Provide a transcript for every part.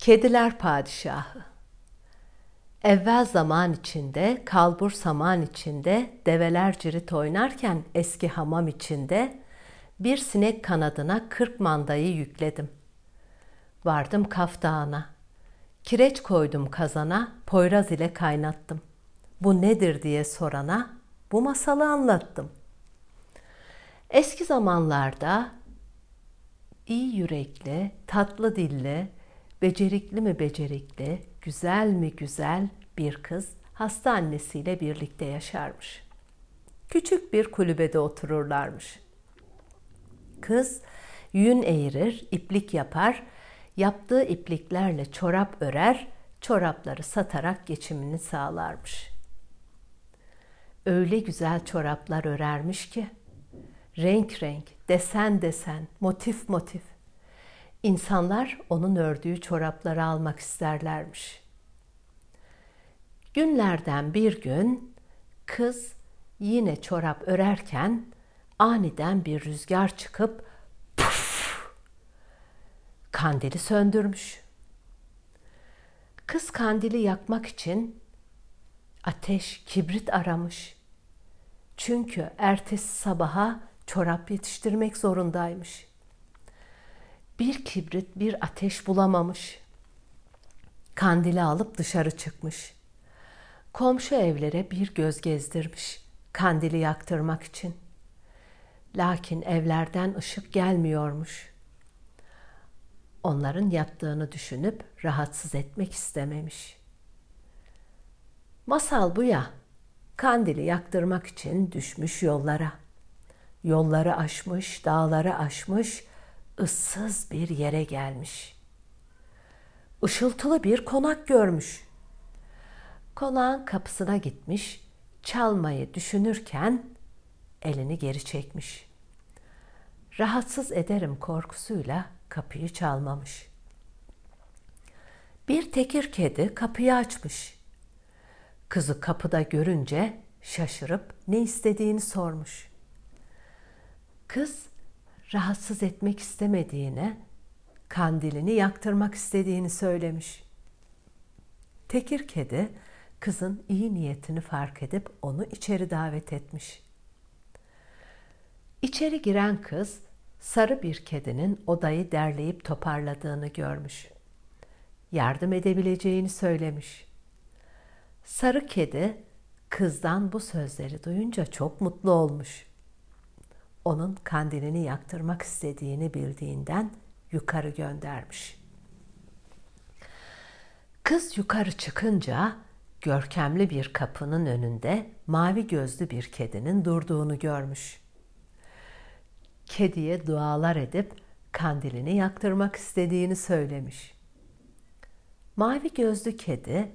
Kediler Padişahı Evvel zaman içinde, kalbur saman içinde, develer cirit oynarken eski hamam içinde, bir sinek kanadına kırk mandayı yükledim. Vardım Kaf Dağı'na. Kireç koydum kazana, poyraz ile kaynattım. Bu nedir diye sorana, bu masalı anlattım. Eski zamanlarda iyi yürekli, tatlı dilli, becerikli mi becerikli, güzel mi güzel bir kız hasta annesiyle birlikte yaşarmış. Küçük bir kulübede otururlarmış. Kız yün eğirir, iplik yapar, yaptığı ipliklerle çorap örer, çorapları satarak geçimini sağlarmış. Öyle güzel çoraplar örermiş ki renk renk, desen desen, motif motif. İnsanlar onun ördüğü çorapları almak isterlermiş. Günlerden bir gün kız yine çorap örerken aniden bir rüzgar çıkıp puf, kandili söndürmüş. Kız kandili yakmak için ateş, kibrit aramış. Çünkü ertesi sabaha çorap yetiştirmek zorundaymış. Bir kibrit, bir ateş bulamamış. Kandili alıp dışarı çıkmış. Komşu evlere bir göz gezdirmiş kandili yaktırmak için. Lakin evlerden ışık gelmiyormuş. Onların yattığını düşünüp rahatsız etmek istememiş. Masal bu ya. Kandili yaktırmak için düşmüş yollara. Yolları aşmış, dağları aşmış, ıssız bir yere gelmiş. Işıltılı bir konak görmüş. Konağın kapısına gitmiş, çalmayı düşünürken elini geri çekmiş. Rahatsız ederim korkusuyla kapıyı çalmamış. Bir tekir kedi kapıyı açmış. Kızı kapıda görünce şaşırıp ne istediğini sormuş. Kız rahatsız etmek istemediğine, kandilini yaktırmak istediğini söylemiş. Tekir kedi kızın iyi niyetini fark edip onu içeri davet etmiş. İçeri giren kız sarı bir kedinin odayı derleyip toparladığını görmüş. Yardım edebileceğini söylemiş. Sarı kedi kızdan bu sözleri duyunca çok mutlu olmuş onun kandilini yaktırmak istediğini bildiğinden yukarı göndermiş. Kız yukarı çıkınca görkemli bir kapının önünde mavi gözlü bir kedinin durduğunu görmüş. Kediye dualar edip kandilini yaktırmak istediğini söylemiş. Mavi gözlü kedi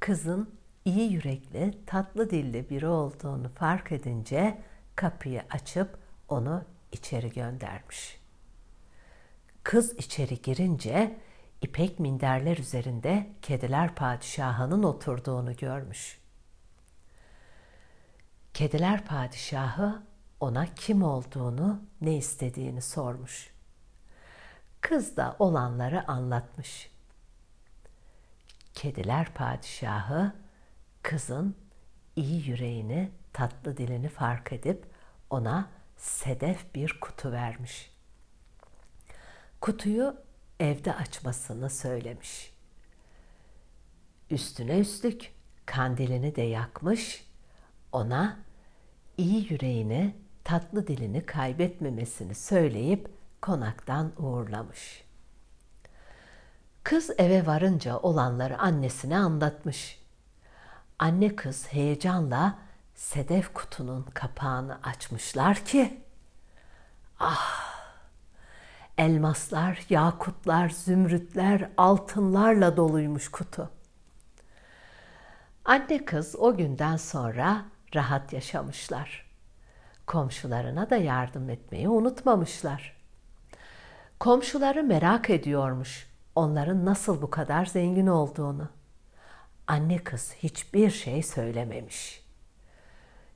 kızın iyi yürekli, tatlı dilli biri olduğunu fark edince kapıyı açıp onu içeri göndermiş. Kız içeri girince ipek minderler üzerinde kediler padişahının oturduğunu görmüş. Kediler padişahı ona kim olduğunu, ne istediğini sormuş. Kız da olanları anlatmış. Kediler padişahı kızın iyi yüreğini, tatlı dilini fark edip ona sedef bir kutu vermiş. Kutuyu evde açmasını söylemiş. Üstüne üstlük kandilini de yakmış, ona iyi yüreğini, tatlı dilini kaybetmemesini söyleyip konaktan uğurlamış. Kız eve varınca olanları annesine anlatmış. Anne kız heyecanla sedef kutunun kapağını açmışlar ki ah elmaslar, yakutlar, zümrütler, altınlarla doluymuş kutu. Anne kız o günden sonra rahat yaşamışlar. Komşularına da yardım etmeyi unutmamışlar. Komşuları merak ediyormuş onların nasıl bu kadar zengin olduğunu. Anne kız hiçbir şey söylememiş.''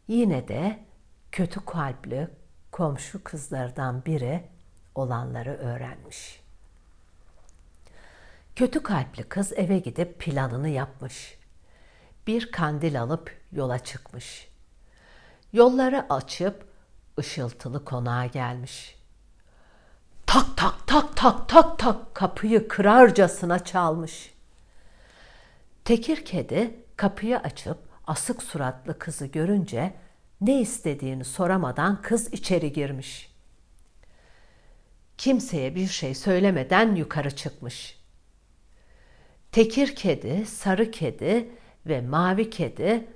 Yine de kötü kalpli komşu kızlardan biri olanları öğrenmiş. Kötü kalpli kız eve gidip planını yapmış. Bir kandil alıp yola çıkmış. Yolları açıp ışıltılı konağa gelmiş. Tak tak tak tak tak tak kapıyı kırarcasına çalmış. Tekir kedi kapıyı açıp asık suratlı kızı görünce ne istediğini soramadan kız içeri girmiş. Kimseye bir şey söylemeden yukarı çıkmış. Tekir kedi, sarı kedi ve mavi kedi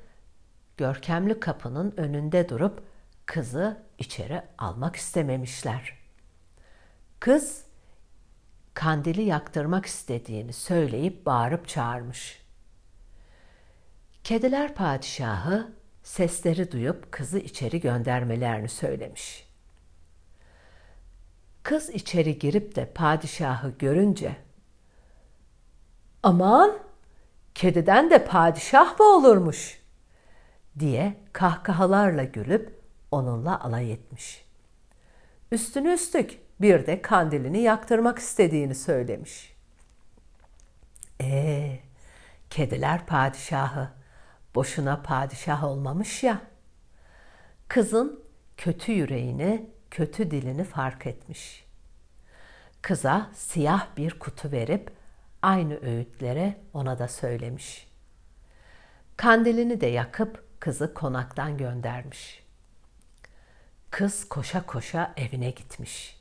görkemli kapının önünde durup kızı içeri almak istememişler. Kız kandili yaktırmak istediğini söyleyip bağırıp çağırmış. Kediler padişahı sesleri duyup kızı içeri göndermelerini söylemiş. Kız içeri girip de padişahı görünce aman kediden de padişah mı olurmuş diye kahkahalarla gülüp onunla alay etmiş. Üstüne üstlük bir de kandilini yaktırmak istediğini söylemiş. Ee, kediler padişahı boşuna padişah olmamış ya. Kızın kötü yüreğini, kötü dilini fark etmiş. Kıza siyah bir kutu verip aynı öğütlere ona da söylemiş. Kandilini de yakıp kızı konaktan göndermiş. Kız koşa koşa evine gitmiş.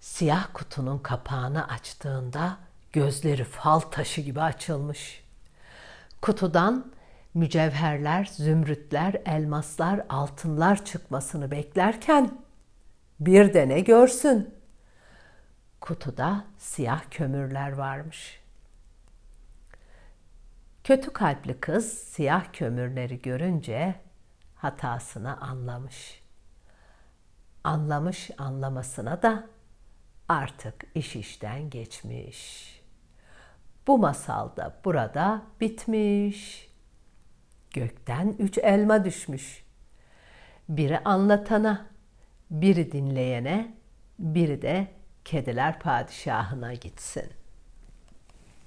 Siyah kutunun kapağını açtığında gözleri fal taşı gibi açılmış. Kutudan mücevherler, zümrütler, elmaslar, altınlar çıkmasını beklerken bir de ne görsün? Kutuda siyah kömürler varmış. Kötü kalpli kız siyah kömürleri görünce hatasını anlamış. Anlamış anlamasına da artık iş işten geçmiş. Bu masal da burada bitmiş. Gökten üç elma düşmüş. Biri anlatana, biri dinleyene, biri de kediler padişahına gitsin.